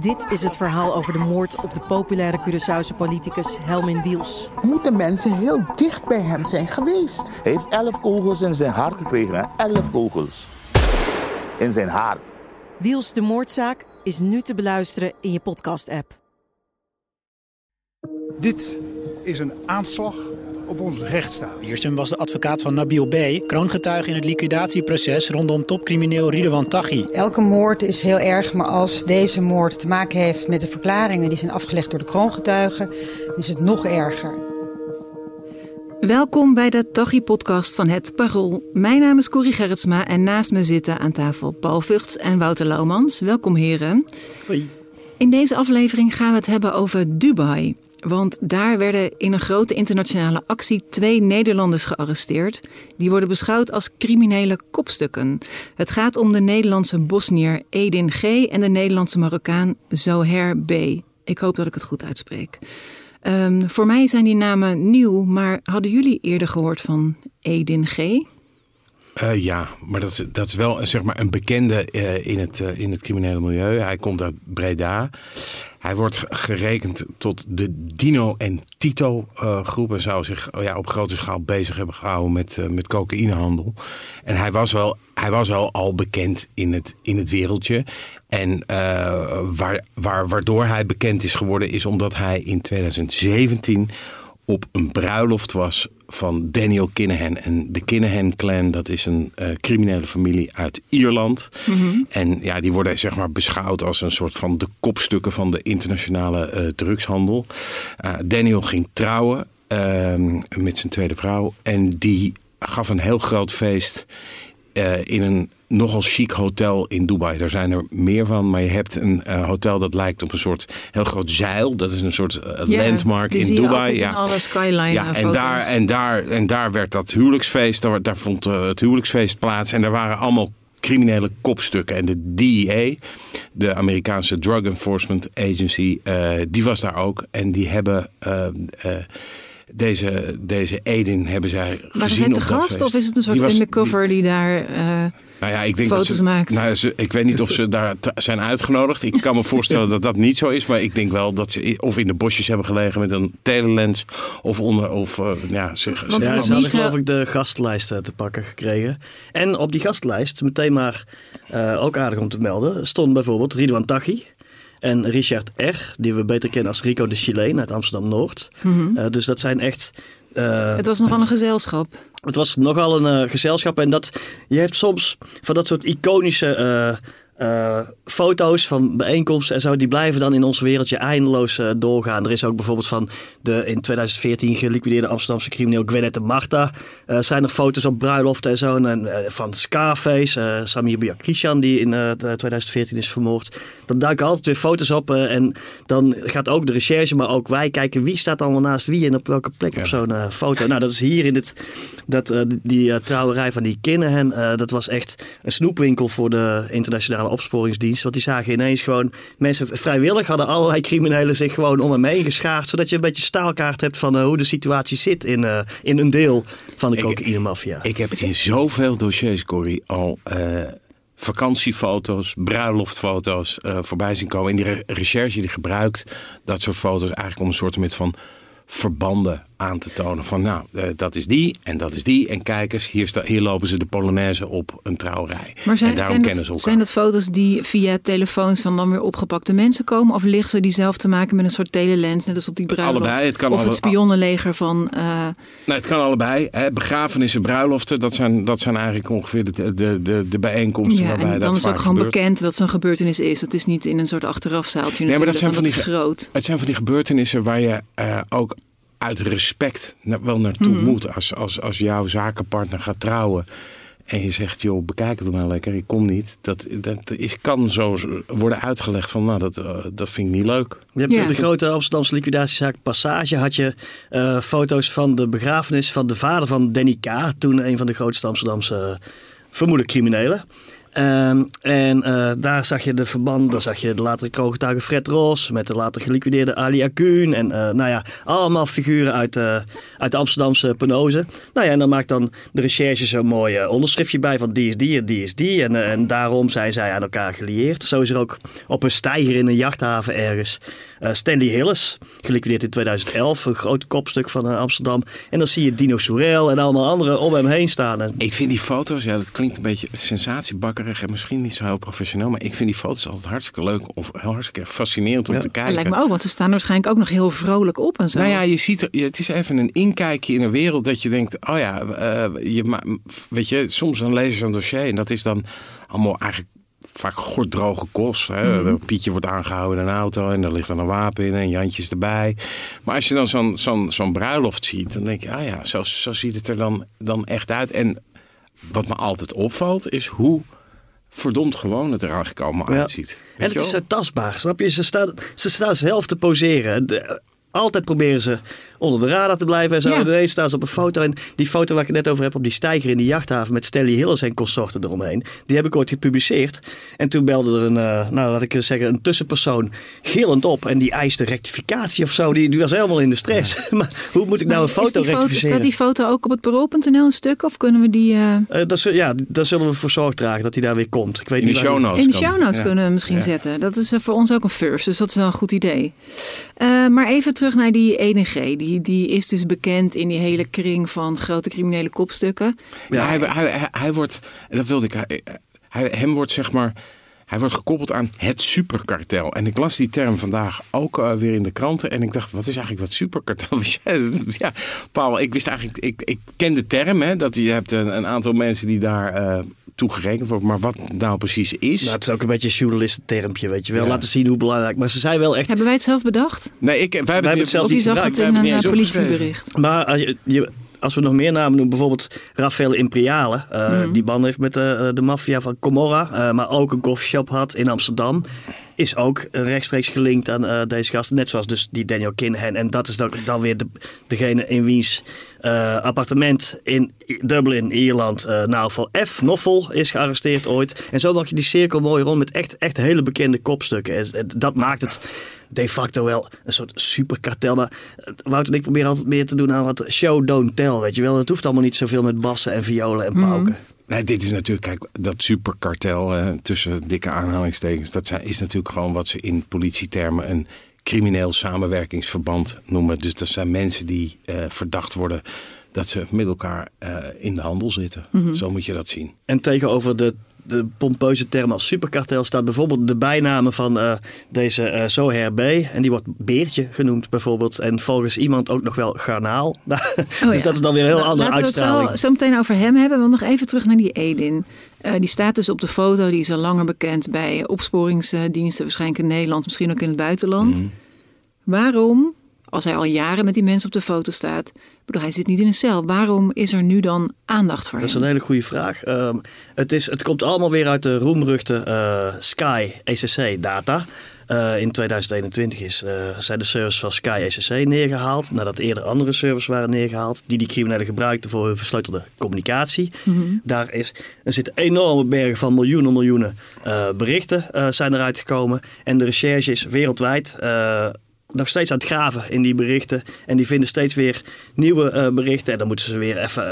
Dit is het verhaal over de moord op de populaire Curaçaose politicus Helmin Wiels. Moeten mensen heel dicht bij hem zijn geweest? Hij heeft elf kogels in zijn hart gekregen. Hè? Elf kogels. In zijn hart. Wiels de moordzaak is nu te beluisteren in je podcast-app. Dit is een aanslag op onze rechtsstaat. Wiersum was de advocaat van Nabil B., kroongetuige in het liquidatieproces rondom topcrimineel Ridwan Taghi. Elke moord is heel erg, maar als deze moord te maken heeft met de verklaringen die zijn afgelegd door de kroongetuigen, is het nog erger. Welkom bij de Taghi-podcast van Het Parool. Mijn naam is Corrie Gerritsma en naast me zitten aan tafel Paul Vugts en Wouter Laumans. Welkom heren. Hoi. In deze aflevering gaan we het hebben over Dubai. Want daar werden in een grote internationale actie twee Nederlanders gearresteerd. Die worden beschouwd als criminele kopstukken. Het gaat om de Nederlandse Bosnier Edin G. en de Nederlandse Marokkaan Zoher B. Ik hoop dat ik het goed uitspreek. Um, voor mij zijn die namen nieuw, maar hadden jullie eerder gehoord van Edin G? Uh, ja, maar dat dat is wel zeg maar, een bekende uh, in, het, uh, in het criminele milieu. Hij komt uit Breda. Hij wordt gerekend tot de Dino en Tito groep. En zou zich oh ja, op grote schaal bezig hebben gehouden met, met cocaïnehandel. En hij was wel, hij was wel al bekend in het, in het wereldje. En waar, waar, waardoor hij bekend is geworden is omdat hij in 2017 op een bruiloft was van Daniel Kinahan. En de Kinahan-clan, dat is een uh, criminele familie uit Ierland. Mm -hmm. En ja, die worden zeg maar beschouwd als een soort van de kopstukken van de internationale uh, drugshandel. Uh, Daniel ging trouwen met zijn tweede vrouw. En die gaf een heel groot feest in een nogal chic hotel in Dubai. Daar zijn er meer van, maar je hebt een uh, hotel dat lijkt op een soort heel groot zeil. Dat is een soort uh, ja, landmark in Dubai. ja, in alle skyline. Ja, en daar, en, daar, en daar werd dat huwelijksfeest, daar, daar vond het huwelijksfeest plaats. En daar waren allemaal criminele kopstukken. En de DEA, de Amerikaanse Drug Enforcement Agency, die was daar ook. En die hebben deze, deze Edin hebben zij maar gezien het de gast of is het een soort undercover die, die daar uh, nou ja, ik denk foto's dat ze, maakt? Nou, ze, ik weet niet of ze daar zijn uitgenodigd. Ik kan me voorstellen dat dat niet zo is. Maar ik denk wel dat ze of in de bosjes hebben gelegen met een telelens. Of onder, of uh, ja, ze, Want ja, ze hadden geloof ik de gastlijst te pakken gekregen. En op die gastlijst, meteen maar uh, ook aardig om te melden, stond bijvoorbeeld Ridwan Taghi. En Richard R., die we beter kennen als Rico de Chileen uit Amsterdam-Noord. Mm -hmm. uh, dus dat zijn echt... Uh, het was nogal een gezelschap. Het was nogal een uh, gezelschap. En dat, je hebt soms van dat soort iconische uh, foto's van bijeenkomsten en zo, die blijven dan in ons wereldje eindeloos uh, doorgaan. Er is ook bijvoorbeeld van de in 2014 geliquideerde Amsterdamse crimineel Gwenet de Marta. Uh, zijn er foto's op bruiloften en zo. En, van Scarface, Samir Biakrishan, die in 2014 is vermoord. Dan duiken altijd weer foto's op en dan gaat ook de recherche, maar ook wij kijken wie staat allemaal naast wie en op welke plek ja. op zo'n foto. Nou, dat is hier in dit, dat, die trouwerij van die Kinnahan. dat was echt een snoepwinkel voor de internationale opsporingsdienst. Want die zagen ineens gewoon mensen vrijwillig hadden allerlei criminelen zich gewoon om hem heen geschaard. Zodat je een beetje staalkaart hebt van uh, hoe de situatie zit in, uh, in een deel van de cocaïne-maffia. Ik heb in zoveel dossiers, Corrie, al uh, vakantiefoto's, bruiloftfoto's voorbij zien komen. En die re recherche die gebruikt dat soort foto's eigenlijk om een soort van verbanden aan te tonen. Van nou, uh, dat is die en dat is die. En kijk eens, hier, sta, hier lopen ze de Polonaise op een trouwerij. Maar zijn, en daarom zijn, kennen dat, ze zijn dat foto's die via telefoons van dan weer opgepakte mensen komen? Of liggen ze die zelf te maken met een soort telelens, net als op die bruiloft? Allebei. Het kan of alle, het spionnenleger van... Uh... Nee, het kan allebei. Hè. Begrafenissen, bruiloften, dat zijn, dat zijn eigenlijk ongeveer de, de, de, de bijeenkomsten ja, waarbij en dan dat is ook gewoon gebeurt. bekend dat zo'n gebeurtenis is. Het is niet in een soort achterafzaaltje Nee, maar dat zijn, van van die, groot. het zijn van die gebeurtenissen waar je uh, ook uit respect wel naartoe Mhm. moet. Als, als, als jouw zakenpartner gaat trouwen en je zegt, joh, bekijk het maar lekker, ik kom niet. Dat, dat is, kan zo worden uitgelegd van, nou, dat, uh, dat vind ik niet leuk. Je hebt ja. de grote Amsterdamse liquidatiezaak Passage. Had je uh, foto's van de begrafenis van de vader van Danny K. Toen een van de grootste Amsterdamse uh, criminelen. Ehm, en eh, daar zag je de verband, daar zag je de latere kroongetuige Fred Ross met de later geliquideerde Ali Akun. En eh, nou ja, allemaal figuren uit, eh, uit de Amsterdamse penose. Nou ja, en dan maakt dan de recherche zo'n mooi onderschriftje bij van die is die en die is die. En, en daarom zijn zij aan elkaar gelieerd. Zo is er ook op een steiger in een jachthaven ergens Stanley Hillis, geliquideerd in 2011. Een groot kopstuk van eh, Amsterdam. En dan zie je Dino Soerel en allemaal anderen om hem heen staan. En Ik vind die foto's, ja, dat klinkt een beetje sensatiebakkerig en misschien niet zo heel professioneel, maar ik vind die foto's altijd hartstikke leuk of heel hartstikke fascinerend om Ja. te Dat kijken. lijkt me ook, want ze staan waarschijnlijk ook nog heel vrolijk op en zo. Nou ja, je ziet het is even een inkijkje in een wereld dat je denkt, oh ja, eh, je, weet je, soms dan lees je zo'n dossier en dat is dan allemaal eigenlijk vaak gorddroge kost. Hè? Mhm. Pietje wordt aangehouden in een auto en er ligt dan een wapen in en Jantjes erbij. Maar als je dan zo'n zo'n zo'n bruiloft ziet, dan denk je, ah ja, zo, zo ziet het er dan, dan echt uit. En wat me altijd opvalt, is hoe verdomd gewoon het er eigenlijk allemaal Ja. uitziet. Weet En het is tastbaar, snap je? Ze staan, ze staan zelf te poseren. De- altijd proberen ze onder de radar te blijven. En zo. Ja. En ineens staan ze op een foto. En die foto waar ik het net over heb op die steiger in die jachthaven... met Stanley Hillis en consorten eromheen. Die heb ik ooit gepubliceerd. En toen belde er een, eh, nou laat ik eens zeggen, een tussenpersoon gillend op. En die eiste rectificatie of zo. Die, die was helemaal in de stress. maar hoe moet ik nou een Is foto die foto, rectificeren? staat die foto ook op het parool.nl een stuk? Of kunnen we die eh, Eh, dat, ja, daar zullen we voor zorg dragen dat hij daar weer komt. Ik weet in de niet waar show die- notes. in de show notes Ja. kunnen we misschien Ja. zetten? Dat is voor ons ook een first, dus dat is wel een goed idee. Eh, maar even terug naar die ENG. Die, die is dus bekend in die hele kring van grote criminele kopstukken. Ja, hij, hij, hij, hij wordt, dat wilde ik, hij, hem wordt zeg maar, hij wordt gekoppeld aan het superkartel. En ik las die term vandaag ook eh, weer in de kranten en ik dacht, wat is eigenlijk dat superkartel? Ja, Paul, ik wist eigenlijk, ik, ik ken de term, hè, dat je hebt een, een aantal mensen die daar eh toe gerekend worden, maar wat nou precies is. Nou, het is ook een beetje een journalistentermpje, weet je wel. Ja. Laten zien hoe belangrijk. Maar ze zijn wel echt Hebben wij het zelf bedacht? nee, ik, wij hebben, hebben het zelf niet zag gebruikt. het wij in hebben een eh, politiebericht? Maar als, je, je- als we nog meer namen noemen, bijvoorbeeld Raffaele Imperiale. eh, Mhm. Die band heeft met de, de maffia van Comorra. eh, maar ook een coffeeshop had in Amsterdam. Is ook rechtstreeks gelinkt aan eh, deze gasten. Net zoals dus die Daniel Kinhan. En dat is dan, dan weer de, degene in wiens eh, appartement in Dublin, Ierland, eh Naval F. Noffel is gearresteerd ooit. En zo maak je die cirkel mooi rond met echt, echt hele bekende kopstukken. En, en dat maakt het de facto wel een soort superkartel. Maar eh, Wout en ik proberen altijd meer te doen aan wat show, don't tell. Weet je wel, het hoeft allemaal niet zoveel met bassen en violen en pauken. Nee, dit is natuurlijk, kijk, dat superkartel eh, tussen dikke aanhalingstekens, dat zijn, is natuurlijk gewoon wat ze in politietermen een crimineel samenwerkingsverband noemen. Dus dat zijn mensen die eh, verdacht worden dat ze met elkaar eh, in de handel zitten. Zo moet je dat zien. En tegenover de, de pompeuze term als superkartel staat bijvoorbeeld de bijnaam van eh, deze eh Zoher B. En die wordt Beertje genoemd bijvoorbeeld. En volgens iemand ook nog wel Garnaal. dus Oh ja. dat is dan weer een heel andere Laten we het uitstraling. zo, zo meteen over hem hebben. Want nog even terug naar die Edin. Eh, die staat dus op de foto. Die is al langer bekend bij opsporingsdiensten. Waarschijnlijk in Nederland, misschien ook in het buitenland. Mhm. Waarom, als hij al jaren met die mensen op de foto staat... bedoel, hij zit niet in een cel. Waarom is er nu dan aandacht voor Dat is hem? een hele goede vraag. Ehm, het, is, het komt allemaal weer uit de roemruchte eh, Sky ECC data. Eh, in 2021 is, eh, zijn de servers van Sky ECC neergehaald. Nadat eerder andere servers waren neergehaald. Die die criminelen gebruikten voor hun versleutelde communicatie. Daar is, er zitten enorme bergen van miljoenen, miljoenen eh, berichten zijn eruit gekomen. En de recherche is wereldwijd nog steeds aan het graven in die berichten. En die vinden steeds weer nieuwe berichten. En dan moeten ze weer even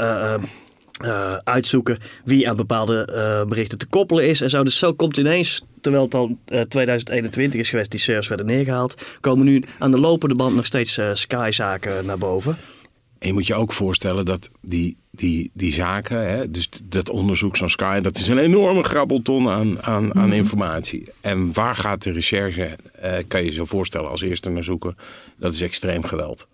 eh, eh, eh, uitzoeken wie aan bepaalde eh, berichten te koppelen is. En zo. Dus zo komt ineens, terwijl het al eh, 2021 is geweest, die servers werden neergehaald, komen nu aan de lopende band nog steeds eh, Sky-zaken naar boven. En je moet je ook voorstellen dat die, die, die zaken, hè, dus dat onderzoek zo'n Sky, dat is een enorme grabbelton aan, aan, aan informatie. En waar gaat de recherche, eh, kan je je zo voorstellen, als eerste naar zoeken? Dat is extreem geweld.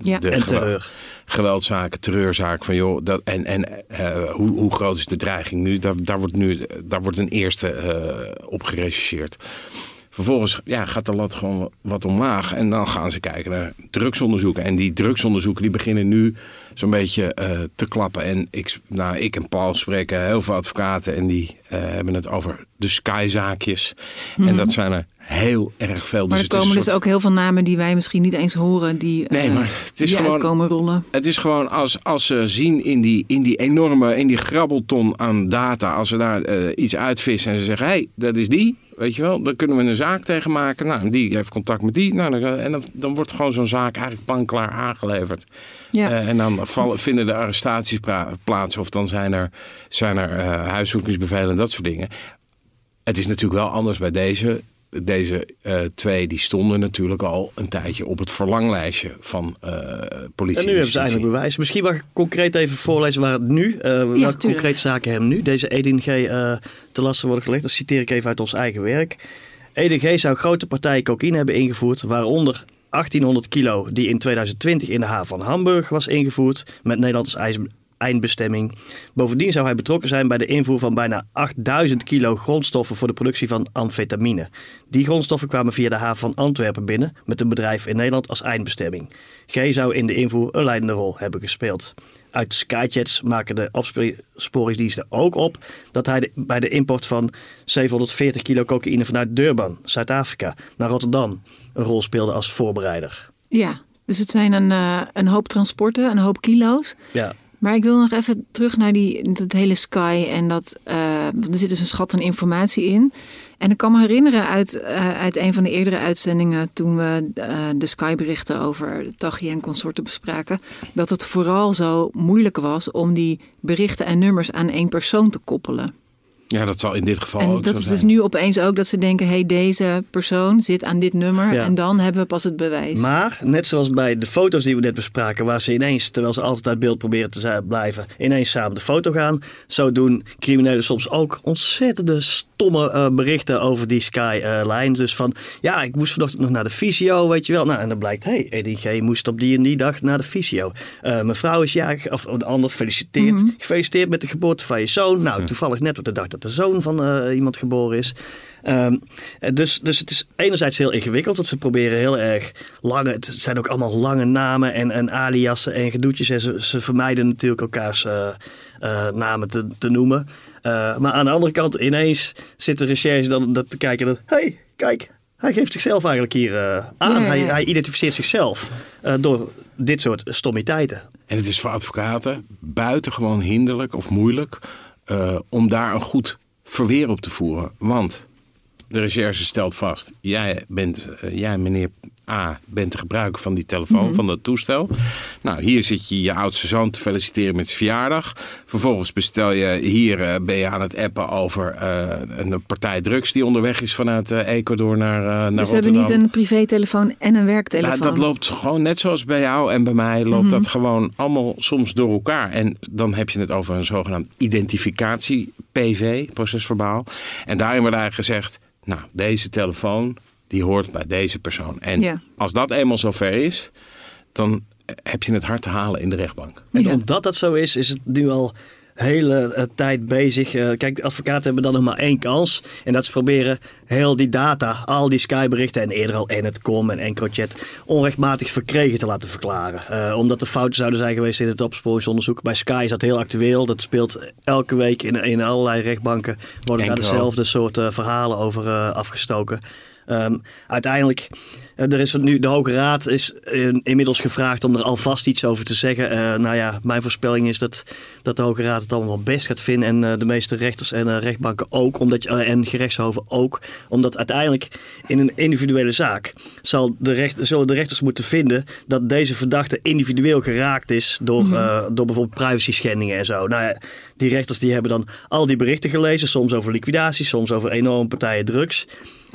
Ja. de En terreur. Geweldzaken, terreurzaken van joh, dat, en, en eh, hoe, hoe groot is de dreiging nu? Daar, daar wordt nu daar wordt een eerste eh, op gerechercheerd. Vervolgens ja, gaat de lat gewoon wat omlaag. En dan gaan ze kijken naar drugsonderzoeken. En die drugsonderzoeken die beginnen nu zo'n beetje eh, te klappen. En ik, nou, ik en Paul spreken heel veel advocaten. En die hebben het over de skyzaakjes. En dat zijn er heel erg veel. Maar dus er komen dus soort- ook heel veel namen die wij misschien niet eens horen, die, Nee, eh, maar het is die gewoon- uitkomen rollen. Het is gewoon als, als ze zien in die, in die enorme, in die grabbelton aan data, als we daar eh, iets uitvissen en ze zeggen, hé, hey, dat is die, weet je wel, dan kunnen we een zaak tegen maken. Nou, die heeft contact met die. Nou, dan, en dan, dan wordt gewoon zo'n zaak eigenlijk panklaar aangeleverd. Ja. Eh, en dan vallen, vinden de arrestaties plaats of dan zijn er, zijn er eh, huiszoekingsbevelen en dat soort dingen. Het is natuurlijk wel anders bij deze. Deze eh, twee die stonden natuurlijk al een tijdje op het verlanglijstje van eh politie. En nu hebben ze eindelijk bewijs. Misschien mag ik concreet even voorlezen waar het nu, eh welke tuurlijk. concrete zaken hem nu deze EDG eh te lasten worden gelegd. Dat citeer ik even uit ons eigen werk. EDG zou grote partijen cocaïne hebben ingevoerd, waaronder 1800 kilo die in 2020 in de haven van Hamburg was ingevoerd met Nederland als ijs- eindbestemming. Bovendien zou hij betrokken zijn bij de invoer van bijna 8000 kilo grondstoffen voor de productie van amfetamine. Die grondstoffen kwamen via de haven van Antwerpen binnen met een bedrijf in Nederland als eindbestemming. G zou in de invoer een leidende rol hebben gespeeld. Uit Skychats maken de opsporingsdiensten ook op dat hij de- bij de import van 740 kilo cocaïne vanuit Durban, Zuid-Afrika, naar Rotterdam een rol speelde als voorbereider. Ja, dus het zijn een, eh, een hoop transporten, een hoop kilo's. Ja, Maar ik wil nog even terug naar die, dat hele Sky en dat, eh, er zit dus een schat aan informatie in. En ik kan me herinneren uit, eh, uit een van de eerdere uitzendingen toen we eh, de Sky-berichten over Tachi en consorten bespraken, dat het vooral zo moeilijk was om die berichten en nummers aan één persoon te koppelen. Ja, dat zal in dit geval en ook dat zo is zijn. dus nu opeens ook dat ze denken, hé, hey, deze persoon zit aan dit nummer Ja. en dan hebben we pas het bewijs. Maar net zoals bij de foto's die we net bespraken, waar ze ineens, terwijl ze altijd uit beeld proberen te blijven, ineens samen de foto gaan. Zo doen criminelen soms ook ontzettende stomme eh, berichten over die Sky-lijn. dus van, ja, ik moest vanochtend nog naar de fysio, weet je wel. Nou, en dan blijkt, hé, hey, EDG moest op die en die dag naar de fysio. Eh, mijn vrouw is jarig, of een ander, gefeliciteerd. Gefeliciteerd met de geboorte van je zoon. Nou, toevallig net op de dag dat de zoon van eh, iemand geboren is. Ehm, eh, dus, dus het is enerzijds heel ingewikkeld, want ze proberen heel erg lange, het zijn ook allemaal lange namen en, en aliasen en gedoetjes. En ze, ze vermijden natuurlijk elkaars eh, eh, namen te, te noemen. Eh, maar aan de andere kant, ineens zit de recherche dan dat te kijken. Hé, hey, kijk, hij geeft zichzelf eigenlijk hier eh, aan. Ja, ja, Hij, hij identificeert zichzelf eh, door dit soort stommiteiten. En het is voor advocaten buitengewoon hinderlijk of moeilijk eh, om daar een goed verweer op te voeren. Want de recherche stelt vast, jij bent, eh, jij meneer A, bent de gebruiker van die telefoon, van dat toestel. Nou, hier zit je je oudste zoon te feliciteren met zijn verjaardag. Vervolgens bestel je, hier eh, ben je aan het appen over eh, een partij drugs die onderweg is vanuit eh, Ecuador naar, naar dus ze Rotterdam. hebben niet een privételefoon en een werktelefoon. Nou, dat loopt gewoon net zoals bij jou en bij mij loopt dat gewoon allemaal soms door elkaar. En dan heb je het over een zogenaamd identificatie PV, procesverbaal. En daarin wordt eigenlijk gezegd, nou, deze telefoon die hoort bij deze persoon. En Ja. als dat eenmaal zover is, dan heb je het hard te halen in de rechtbank. En Ja. omdat dat zo is, is het nu al hele eh, tijd bezig. Eh, kijk, de advocaten hebben dan nog maar één kans. En dat is proberen heel die data, al die Sky-berichten en eerder al Enet.com en Encrochat onrechtmatig verkregen te laten verklaren. Eh, omdat er fouten zouden zijn geweest in het opsporingsonderzoek. Bij Sky is dat heel actueel. Dat speelt elke week in, in allerlei rechtbanken. Worden daar dezelfde soort eh, verhalen over eh, afgestoken. Ehm, uiteindelijk, eh, er is nu, de Hoge Raad is eh, inmiddels gevraagd om er alvast iets over te zeggen. Eh, nou ja, mijn voorspelling is dat, dat de Hoge Raad het allemaal wel best gaat vinden. En de meeste rechters en rechtbanken ook. Omdat, en gerechtshoven ook. Omdat uiteindelijk in een individuele zaak zal de recht, zullen de rechters moeten vinden dat deze verdachte individueel geraakt is door, eh, door bijvoorbeeld privacy schendingen en zo. Nou ja, die rechters die hebben dan al die berichten gelezen. Soms over liquidatie, soms over enorme partijen drugs.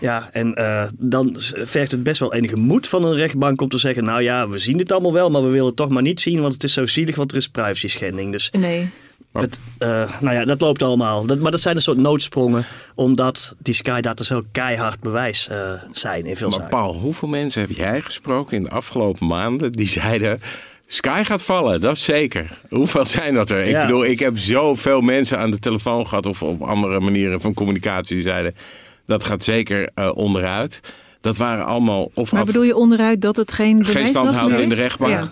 Ja, en eh, dan vergt het best wel enige moed van een rechtbank om te zeggen: Nou ja, we zien dit allemaal wel, maar we willen het toch maar niet zien, want het is zo zielig, want er is privacy schending. Dus Nee. het, eh, nou ja, dat loopt allemaal. Dat, maar dat zijn een soort noodsprongen, omdat die Skydata zo keihard bewijs eh, zijn in veel Maar zaken. Paul, hoeveel mensen heb jij gesproken in de afgelopen maanden die zeiden... Sky gaat vallen, dat is zeker. Hoeveel zijn dat er? Ik Ja. bedoel, ik heb zoveel mensen aan de telefoon gehad... of op andere manieren van communicatie die zeiden... dat gaat zeker eh, onderuit. Dat waren allemaal... Of Maar af- bedoel je onderuit dat het geen bewijs geen stand was? houdt in de rechtbank. Ja.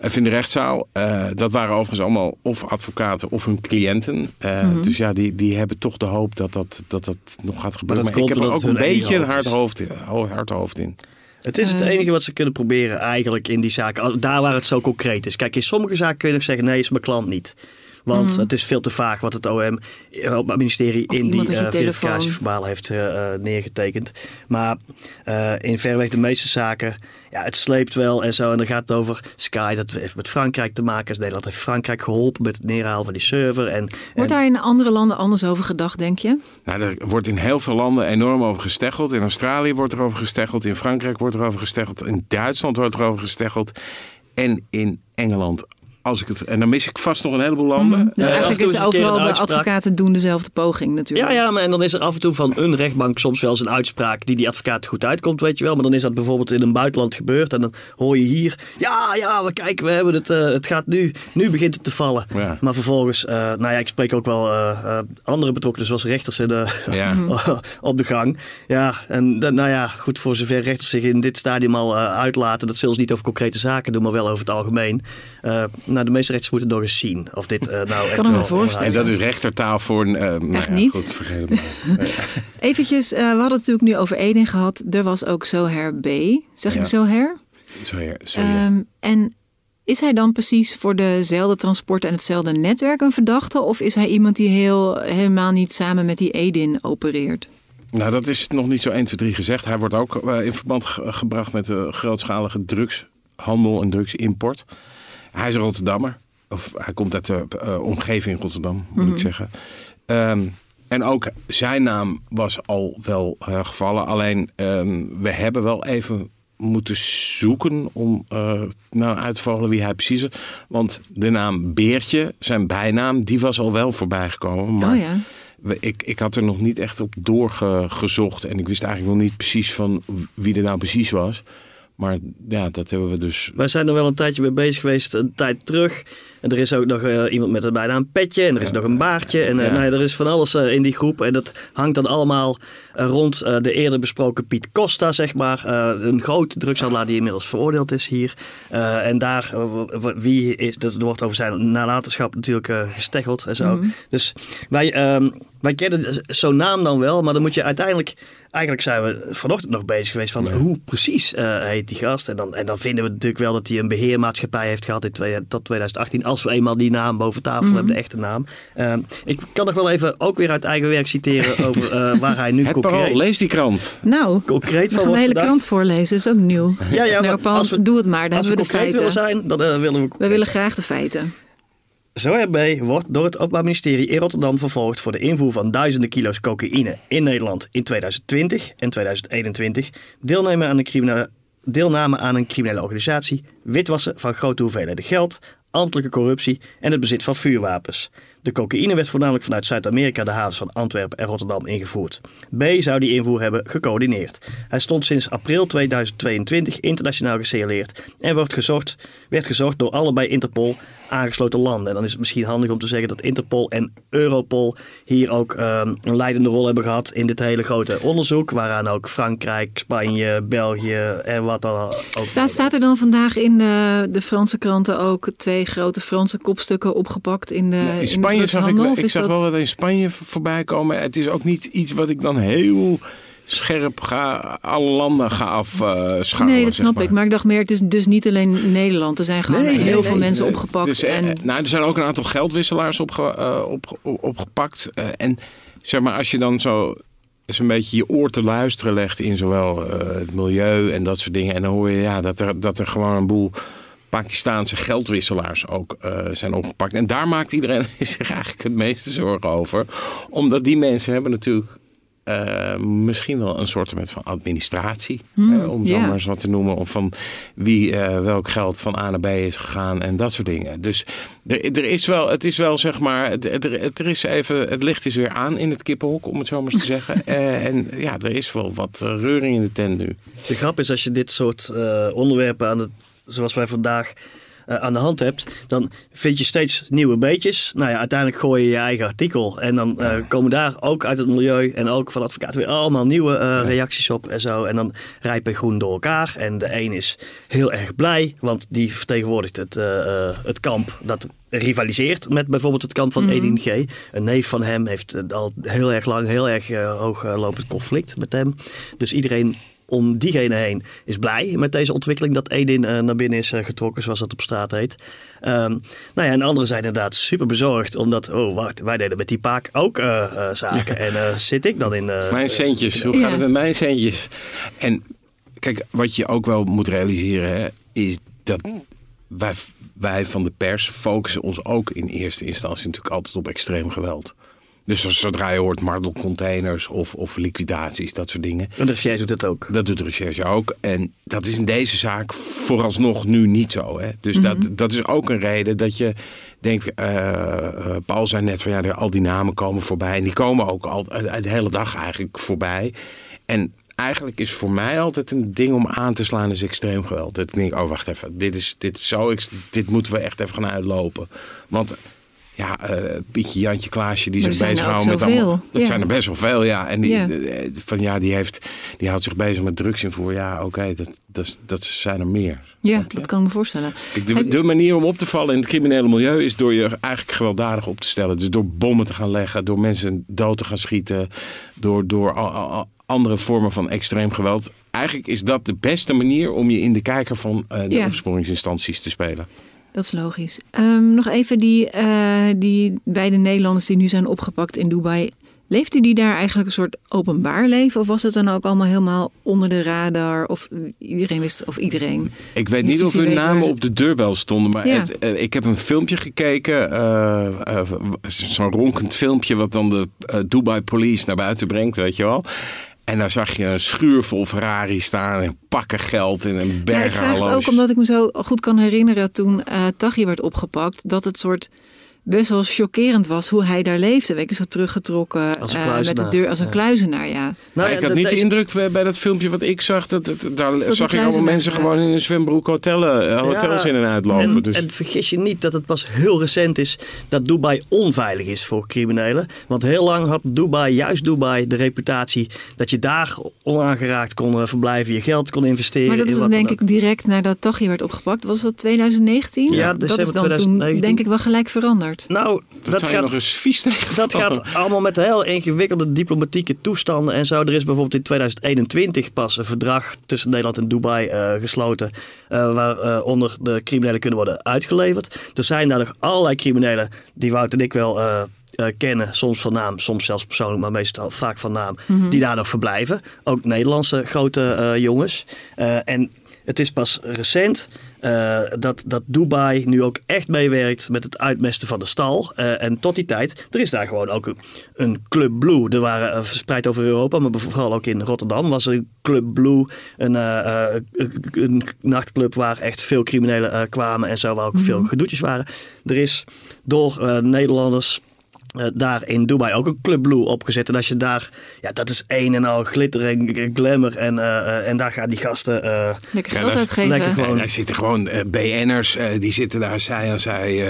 Even in de rechtszaal. Eh, dat waren overigens allemaal of advocaten of hun cliënten. Eh, Mhm. Dus ja, die, die hebben toch de hoop dat dat, dat, dat nog gaat gebeuren. dat Maar, ik komt heb er ook een beetje een hard hoofd, ho- hard hoofd in. Het is het enige wat ze kunnen proberen eigenlijk in die zaken. Daar waar het zo concreet is. Kijk, in sommige zaken kun je nog zeggen, nee, is mijn klant niet. Want het is veel te vaag wat het OM, op het ministerie, Of in die verificatieverbaal heeft eh, eh, neergetekend. Maar eh, in verreweg de meeste zaken, ja, het sleept wel en zo. En dan gaat het over Sky, dat heeft met Frankrijk te maken. Dus Nederland heeft Frankrijk geholpen met het neerhalen van die server. En, en Wordt daar in andere landen anders over gedacht, denk je? Nou, er wordt in heel veel landen enorm over gesteggeld. In Australië wordt er over gesteggeld. In Frankrijk wordt er over gesteggeld. In Duitsland wordt er over gesteggeld. En in Engeland. Als ik het, en dan mis ik vast nog een heleboel landen. Dus af en eigenlijk is overal de uitspraak. advocaten doen dezelfde poging natuurlijk. Ja, ja, maar en dan is er af en toe van een rechtbank soms wel eens een uitspraak die die advocaat goed uitkomt, weet je wel. Maar dan is dat bijvoorbeeld in een buitenland gebeurd en dan hoor je hier, ja, ja, we kijken, we hebben het, eh, het gaat nu, nu begint het te vallen. Ja. Maar vervolgens, eh, nou ja, ik spreek ook wel eh, andere betrokkenen zoals rechters in de, Ja. op de gang. Ja, en dan- nou ja, goed, voor zover rechters zich in dit stadium al uitlaten, dat zullen ze niet over concrete zaken doen, maar wel over het algemeen. Nou, de meeste rechters moeten nog eens zien of dit eh, nou echt me wel voorstellen. En dat is rechtertaal voor... eh nou Echt ja, niet. Goed. Eventjes, eh, we hadden het natuurlijk nu over Edin gehad. Er was ook Zoher B. Zeg Ja. ik Zoher? Sorry. Ehm, en is hij dan precies voor dezelfde transporten en hetzelfde netwerk een verdachte? Of is hij iemand die heel, helemaal niet samen met die Edin opereert? Nou, dat is nog niet zo 1, 2, 3 gezegd. Hij wordt ook in verband ge- gebracht met de grootschalige drugshandel en drugsimport. Hij is een Rotterdammer. Of hij komt uit de eh, omgeving Rotterdam, moet ik zeggen. Ehm, en ook zijn naam was al wel eh, gevallen. Alleen ehm, we hebben wel even moeten zoeken om eh, nou uit te vogelen wie hij precies is. Want de naam Beertje, zijn bijnaam, die was al wel voorbij gekomen. Maar Oh ja. ik, ik had er nog niet echt op doorgezocht. En ik wist eigenlijk nog niet precies van wie er nou precies was. Maar ja, dat hebben we dus. Wij zijn er wel een tijdje mee bezig geweest, een tijd terug. En er is ook nog eh, iemand met een bijnaam Petje. En er is Ja. nog een baardje. En eh, Ja. nou ja, er is van alles eh, in die groep. En dat hangt dan allemaal eh, rond eh, de eerder besproken Piet Costa, zeg maar. Eh, een groot drugshandelaar die inmiddels veroordeeld is hier. Eh, en daar, wie is, dat er wordt over zijn nalatenschap natuurlijk eh gesteggeld en zo. Dus wij, ehm, wij kennen zo'n naam dan wel. Maar dan moet je uiteindelijk... Eigenlijk zijn we vanochtend nog bezig geweest van hoe precies eh, heet die gast. En dan, en dan vinden we natuurlijk wel dat hij een beheermaatschappij heeft gehad in twee, tot 2018. Als we eenmaal die naam boven tafel hebben, de echte naam. Ehm, ik kan nog wel even ook weer uit eigen werk citeren over eh, waar hij nu Het concreet, parool, lees die krant. Nou, concreet we van gaan de hele krant voorlezen. Dat is ook nieuw. Ja, ja, nou, maar Paul, als we, doe het maar. Dan als we hebben we de concreet willen feiten. zijn, dan eh, willen we... We willen graag de feiten. B wordt door het Openbaar Ministerie in Rotterdam vervolgd voor de invoer van duizenden kilo's cocaïne in Nederland in 2020 en 2021, deelname aan deelname aan een criminele organisatie, witwassen van grote hoeveelheden geld, ambtelijke corruptie en het bezit van vuurwapens. De cocaïne werd voornamelijk vanuit Zuid-Amerika de havens van Antwerpen en Rotterdam ingevoerd. B zou die invoer hebben gecoördineerd. Hij stond sinds april 2022 internationaal gesignaleerd en wordt gezocht, werd gezocht door allebei Interpol aangesloten landen. En dan is het misschien handig om te zeggen dat Interpol en Europol hier ook ehm, een leidende rol hebben gehad in dit hele grote onderzoek. Waaraan ook Frankrijk, Spanje, België en wat dan ook. Staat, staat er dan vandaag in de, de Franse kranten ook twee grote Franse kopstukken opgepakt in de, in in de Spanje zag ik, ik zag dat- wel wat in Spanje voorbij komen. Het is ook niet iets wat ik dan heel scherp ga, alle landen ga afschalen. Nee, dat snap ik. Maar ik dacht meer, het is dus niet alleen Nederland. Er zijn gewoon Nee, heel nee, veel nee. mensen opgepakt. dus, en nou, er zijn ook een aantal geldwisselaars opge, eh, op, op- opgepakt. Eh, en zeg maar, als je dan zo eens een beetje je oor te luisteren legt in zowel eh, het milieu en dat soort dingen. En dan hoor je ja, dat, er, dat er gewoon een boel Pakistaanse geldwisselaars ook zijn opgepakt. En daar maakt iedereen zich eigenlijk het meeste zorgen over. Omdat die mensen hebben natuurlijk eh, misschien wel een soort van administratie. Hmm, eh, om het maar eens wat te noemen. Of van wie eh, welk geld van A naar B is gegaan en dat soort dingen. Dus er, er is wel, het is wel zeg maar, het- er, er is even, het licht is weer aan in het kippenhok, om het zo maar eens te zeggen. Eh, en ja, er is wel wat reuring in de tent nu. De grap is als je dit soort eh, onderwerpen aan het, zoals wij vandaag eh, aan de hand hebt, dan vind je steeds nieuwe beetjes. Nou ja, uiteindelijk gooi je je eigen artikel. En dan eh, komen daar ook uit het milieu en ook van advocaten weer allemaal nieuwe eh, reacties op en zo. En dan rijpen groen door elkaar. En de een is heel erg blij, want die vertegenwoordigt het, het kamp dat rivaliseert met bijvoorbeeld het kamp van Mhm. Edin G. Een neef van hem heeft al heel erg lang, heel erg eh, hoog eh, lopend conflict met hem. Dus iedereen om diegene heen is blij met deze ontwikkeling dat Edin eh, naar binnen is eh, getrokken, zoals dat op straat heet. Ehm, nou ja, en anderen zijn inderdaad super bezorgd, omdat, oh wacht, wij deden met die paak ook eh, zaken. En eh, zit ik dan in... Mijn centjes, hoe Ja. gaat het met mijn centjes? En kijk, wat je ook wel moet realiseren, hè, is dat wij, wij van de pers focussen ons ook in eerste instantie natuurlijk altijd op extreem geweld. Dus zodra je hoort martelcontainers of, of liquidaties, dat soort dingen. En de recherche doet het ook. Dat doet de recherche ook. En dat is in deze zaak vooralsnog nu niet zo. Hè? Dus dat, dat is ook een reden dat je denkt... eh, eh, Paul zei net van ja, al die namen komen voorbij. En die komen ook al eh, de hele dag eigenlijk voorbij. En eigenlijk is voor mij altijd een ding om aan te slaan is extreem geweld. Dat ik denk, oh wacht even, dit is, dit zo, dit moeten we echt even gaan uitlopen. Want ja, eh, Pietje, Jantje, Klaasje, die Maar zich bezighouden met allemaal... Dat Ja. zijn er best wel veel, ja. En die, Ja. eh, van ja, die, heeft, die houdt zich bezig met drugsinvoer. Ja, oké, dat, dat, dat zijn er meer. Ja, dat kan ik me voorstellen. De, Heb- de manier om op te vallen in het criminele milieu is door je eigenlijk gewelddadig op te stellen. Dus door bommen te gaan leggen, door mensen dood te gaan schieten, door, door al- al- al andere vormen van extreem geweld. Eigenlijk is dat de beste manier om je in de kijker van eh, de Ja. opsporingsinstanties te spelen. Dat is logisch. Ehm, nog even die, eh, die beide Nederlanders die nu zijn opgepakt in Dubai. Leefden die daar eigenlijk een soort openbaar leven? Of was het dan ook allemaal helemaal onder de radar? Of iedereen wist, of iedereen? Ik weet niet of hun namen op de deurbel stonden, maar Ja. het, eh, ik heb een filmpje gekeken. eh, Zo'n ronkend filmpje wat dan de Dubai Police naar buiten brengt, weet je wel. En daar zag je een schuur vol Ferrari staan en pakken geld in een Ja, ik berg vraag het ook omdat ik me zo goed kan herinneren toen Taghi werd opgepakt. Dat het soort best wel chockerend was hoe hij daar leefde. Weet je, zo teruggetrokken Als een eh, met de deur als een ja. kluizenaar, ja. Nou Maar ja, ik had dat niet de indruk bij bij dat filmpje wat ik zag. Dat, dat, daar zag ik allemaal mensen gewoon in een zwembroek hotellen, eh, hotels Ja, in en uitlopen. En, dus. en vergis je niet dat het pas heel recent is dat Dubai onveilig is voor criminelen. Want heel lang had Dubai, juist Dubai, de reputatie dat je daar onaangeraakt kon eh, verblijven, je geld kon investeren. Maar dat in is dan denk ik direct nadat Taghi werd opgepakt. Was dat 2019? Ja, dat is december dan toen 2019. denk ik wel gelijk veranderd. Nou, dat, gaat nog eens vies tegen. Dat gaat allemaal met heel ingewikkelde diplomatieke toestanden en zo. Er is bijvoorbeeld in 2021 pas een verdrag tussen Nederland en Dubai eh, gesloten. eh, waaronder de criminelen kunnen worden uitgeleverd. Er zijn daar nog allerlei criminelen die Wout en ik wel eh, eh, kennen. Soms van naam, soms zelfs persoonlijk, maar meestal vaak van naam. Die daar nog verblijven. Ook Nederlandse grote eh, jongens. Eh, en het is pas recent eh, dat, dat Dubai nu ook echt meewerkt met het uitmesten van de stal. Eh, en tot die tijd, er is daar gewoon ook een, een Club Blue. Er waren eh, verspreid over Europa, maar vooral ook in Rotterdam was er een Club Blue. Een, een- nachtclub waar echt veel criminelen kwamen en zo, waar ook veel gedoetjes waren. Er is door Nederlanders eh, daar in Dubai ook een Club Blue opgezet. En als je daar, ja, dat is een en al glitter en glamour. En, eh, eh, en daar gaan die gasten eh, Lekker geld uitgeven. lekker gewoon- En daar zitten gewoon eh, BN'ers, eh, die zitten daar zij aan zij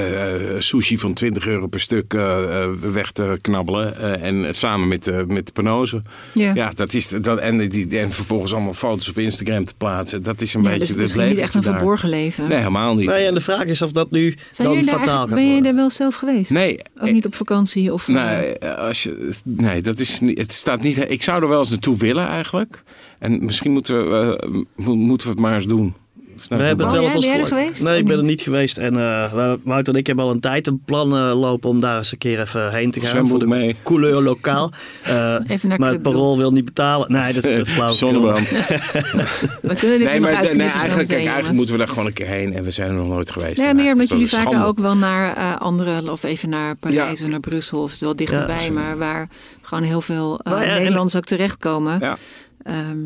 sushi van 20 euro per stuk weg te knabbelen. eh, en samen met, eh, met de panozen. Ja. Ja, dat is dat, en, die, en vervolgens allemaal foto's op Instagram te plaatsen. Dat is een Ja, beetje dus het is het niet echt een daar. verborgen leven. Nee, helemaal niet. Nee, en de vraag is of dat nu Zijn dan fataal gaat ben je worden. daar wel zelf geweest? Nee, Ook niet op vakantie? Of, eh, Nee, als je, nee, dat is niet, het staat niet. Ik zou er wel eens naartoe willen eigenlijk. En misschien moeten we, eh, mo- moeten we het maar eens doen. We hebben het Oh, wel jij- ben er geweest? Nee, ik ben er niet? geweest. En eh, we- Wouter en ik hebben al een tijd een plan eh, lopen om daar eens een keer even heen te gaan. Zwembroek voor de mee. couleur lokaal. Eh, Even naar maar het parool wil niet betalen. Nee, dat is uh, flauw. Zonnebrand. We kunnen dit Nee, er nog maar nee, eigenlijk, kijk, eigenlijk moeten we daar gewoon een keer heen. En we zijn er nog nooit geweest. Nee, meer dat omdat is jullie een vaker ook wel naar eh, andere, of even naar Parijs Ja. of naar Brussel, of wel dichterbij, Ja, maar waar gewoon heel veel eh, Nou Nederlanders ook terechtkomen. Ja. Ehm,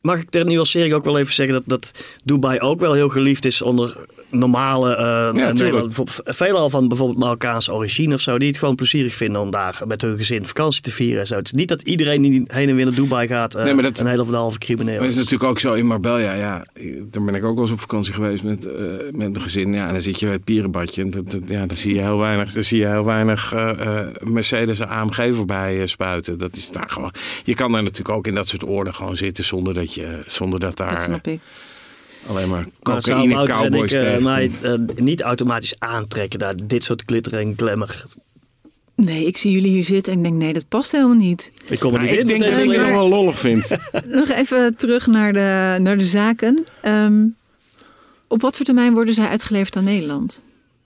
mag ik ter nuancering ook wel even zeggen dat, dat Dubai ook wel heel geliefd is onder normale uh, Nederland, veelal van bijvoorbeeld Marokkaanse origine of zo, die het gewoon plezierig vinden om daar met hun gezin vakantie te vieren en zo. Het is niet dat iedereen die heen en weer naar Dubai gaat uh, nee, dat, een hele of een halve crimineel maar is. is natuurlijk ook zo in Marbella, ja, daar ben ik ook wel eens op vakantie geweest met, uh, met mijn gezin. Ja, en dan zit je bij het pierenbadje en dat, dat, ja, dan zie je heel weinig, dan zie je heel weinig Mercedes en AMG voorbij spuiten. Dat is daar gewoon. Je kan daar natuurlijk ook in dat soort orde gewoon zitten zonder dat je, zonder dat daar. Dat snap ik. Alleen maar cocaïne, nou, cowboys ik, uh, mij uh, niet automatisch aantrekken daar dit soort glitter en glamour. Nee, ik zie jullie hier zitten en ik denk, nee, dat past helemaal niet. Ik kom er nou, niet ik in. denk dat ik het wel lollig vind. Nog even terug naar de, naar de zaken. Um, op wat voor termijn worden zij uitgeleverd aan Nederland?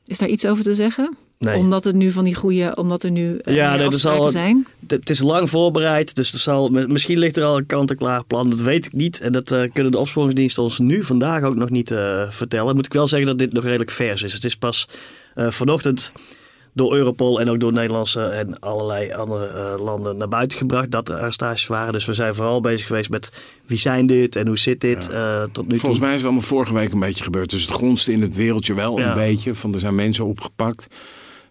Is daar iets over te zeggen? Nee. Omdat het nu van die goede, omdat er nu uh, ja, nee, afspraken al, zijn. Het is lang voorbereid, dus er zal, misschien ligt er al een kant-en-klaar plan. Dat weet ik niet. En dat uh, kunnen de opsporingsdiensten ons nu vandaag ook nog niet uh, vertellen. Moet ik wel zeggen dat dit nog redelijk vers is. Het is pas vanochtend door Europol en ook door Nederlandse en allerlei andere landen naar buiten gebracht dat er arrestaties waren. Dus we zijn vooral bezig geweest met wie zijn dit en hoe zit dit ja. tot nu Volgens mij is het allemaal vorige week een beetje gebeurd. Dus het gronste in het wereldje wel ja. een beetje. Van er zijn mensen opgepakt.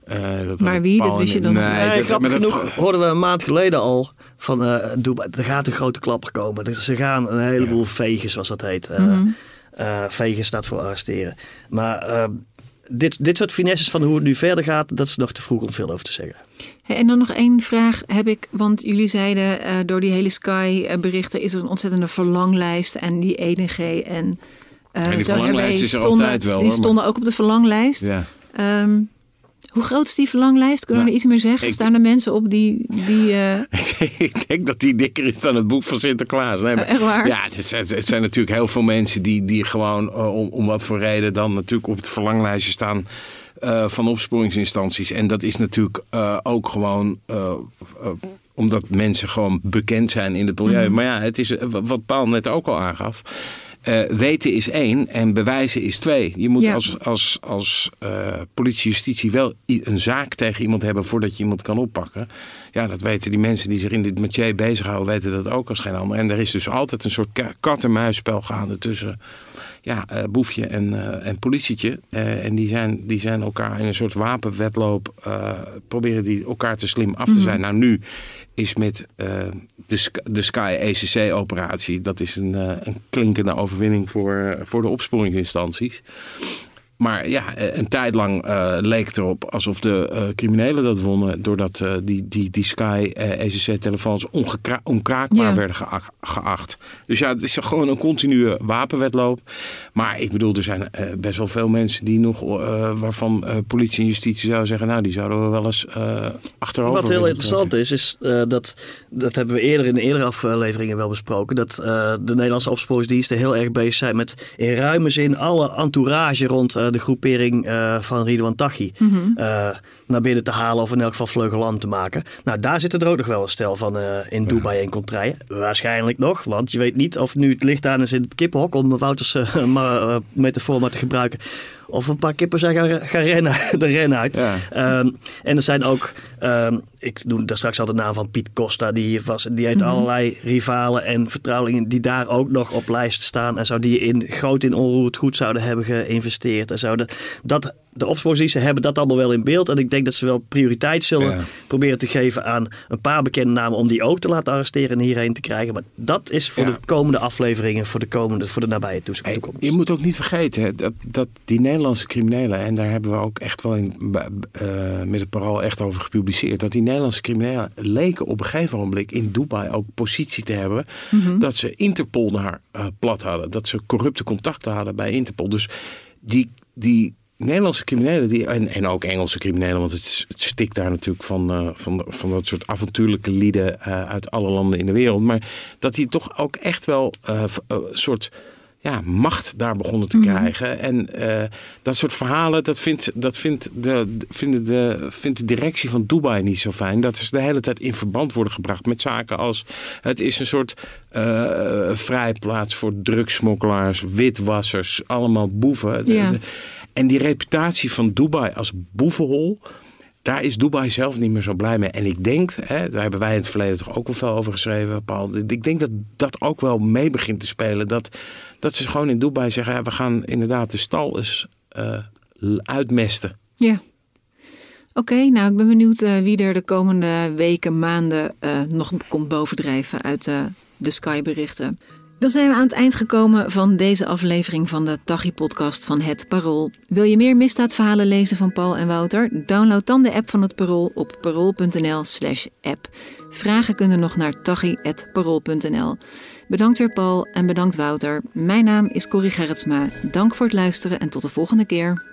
Uh, dat maar wie? Dat wist je dan nee, nee, dat, grappig genoeg dat... hoorden we een maand geleden al van uh, Dubai, er gaat een grote klapper komen. Dus ze gaan een heleboel ja. vegen, zoals dat heet. Uh, mm -hmm. vegen staat voor arresteren. Maar dit, dit soort finesses van hoe het nu verder gaat, dat is nog te vroeg om veel over te zeggen. Hey, en dan nog één vraag heb ik, want jullie zeiden door die hele Sky berichten is er een ontzettende verlanglijst en die EDG en ja, die verlanglijst is er stonden, altijd wel. Die hoor, stonden ook op de verlanglijst. Ja. Um, hoe groot is die verlanglijst? Kunnen we nou, er iets meer zeggen? Staan er mensen op die... die uh... ik denk dat die dikker is dan het boek van Sinterklaas. Nee, maar, Echt waar? Ja, het zijn, het zijn, natuurlijk heel veel mensen die, die gewoon uh, om, om wat voor reden dan natuurlijk op het verlanglijstje staan uh, van opsporingsinstanties. En dat is natuurlijk ook gewoon omdat mensen gewoon bekend zijn in het milieu. Mm -hmm. Maar ja, het is wat Paul net ook al aangaf. Uh, weten is één en bewijzen is twee. Je moet ja. als, als, als uh, politie, justitie wel een zaak tegen iemand hebben voordat je iemand kan oppakken. Ja, dat weten die mensen die zich in dit métier bezighouden, weten dat ook als geen ander. En er is dus altijd een soort kat-en-muisspel gaande tussen ja, uh, boefje en, en politietje. en die zijn, die zijn elkaar in een soort wapenwedloop, proberen die elkaar te slim af te zijn. Mm -hmm. Nou, nu is met de, de Sky ECC-operatie. Dat is een, uh, een klinkende overwinning voor, voor de opsporingsinstanties. Maar ja, een tijd lang uh, leek het erop alsof de uh, criminelen dat wonnen. Doordat uh, die, die, die Sky ECC-telefoons onkraakbaar ja. werden geacht, geacht. Dus ja, het is gewoon een continue wapenwedloop. Maar ik bedoel, er zijn best wel veel mensen die nog, waarvan politie en justitie zouden zeggen, nou, die zouden we wel eens achterover Wat heel interessant trekken. is, is dat, dat hebben we eerder in de eerdere afleveringen wel besproken. Dat de Nederlandse opsporingsdiensten heel erg bezig zijn met in ruime zin alle entourage rond de groepering uh, van Ridwan Taghi mm -hmm. uh, naar binnen te halen of in elk geval vleugeland te maken. Nou, daar zitten er ook nog wel een stel van uh, in Dubai en Contraille. Waarschijnlijk nog, want je weet niet of nu het licht aan is in het kippenhok, om Wouters maar, metafoor maar te gebruiken. Of een paar kippen zijn gaan, gaan rennen, de ren uit. Ja. Um, en er zijn ook, um, ik noem daar straks al de naam van Piet Costa, die, was, die heeft mm -hmm. allerlei rivalen en vertrouwelingen die daar ook nog op lijsten staan. En zou die in, groot in onroerend goed zouden hebben geïnvesteerd. En zouden dat, de opsporingsdiensten hebben dat allemaal wel in beeld. En ik denk dat ze wel prioriteit zullen ja. proberen te geven aan een paar bekende namen om die ook te laten arresteren en hierheen te krijgen. Maar dat is voor ja. de komende afleveringen, voor de, komende, voor de nabije toekomst. Je moet ook niet vergeten dat, dat die Nederlandse criminelen, en daar hebben we ook echt wel in, uh, met het parool echt over gepubliceerd, dat die Nederlandse criminelen leken op een gegeven moment in Dubai ook positie te hebben mm -hmm. dat ze Interpol naar uh, plat hadden. Dat ze corrupte contacten hadden bij Interpol. Dus die, die Nederlandse criminelen die, en, en ook Engelse criminelen, want het, het stikt daar natuurlijk van, uh, van, van dat soort avontuurlijke lieden uh, uit alle landen in de wereld. Maar dat die toch ook echt wel een uh, soort ja, macht daar begonnen te mm -hmm. krijgen. En dat soort verhalen, dat vindt, dat vindt, de, vindt, de, vindt de directie van Dubai niet zo fijn. Dat ze de hele tijd in verband worden gebracht met zaken als... het is een soort vrijplaats voor drugsmokkelaars, witwassers, allemaal boeven. Ja. En die reputatie van Dubai als boevenhol... daar is Dubai zelf niet meer zo blij mee. En ik denk, hè, daar hebben wij in het verleden toch ook wel veel over geschreven, Paul. Ik denk dat dat ook wel mee begint te spelen. Dat, dat ze gewoon in Dubai zeggen, ja, we gaan inderdaad de stal eens uh, uitmesten. Ja. Oké, nou ik ben benieuwd uh, wie er de komende weken, maanden uh, nog komt bovendrijven uit de Sky-berichten. Dan zijn we aan het eind gekomen van deze aflevering van de Tachi-podcast van Het Parool. Wil je meer misdaadverhalen lezen van Paul en Wouter? Download dan de app van het Parool op parool.nl slash app. Vragen kunnen nog naar tachi.parool.nl. Bedankt weer Paul en bedankt Wouter. Mijn naam is Corrie Gerritsma. Dank voor het luisteren en tot de volgende keer.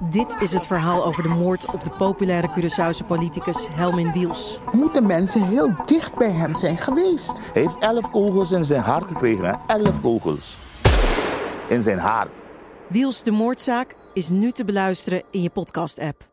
Dit is het verhaal over de moord op de populaire Curaçaose politicus Helmin Wiels. Moeten mensen heel dicht bij hem zijn geweest? Hij heeft elf kogels in zijn hart gekregen. Hè? Elf kogels. In zijn hart. Wiels de moordzaak is nu te beluisteren in je podcast-app.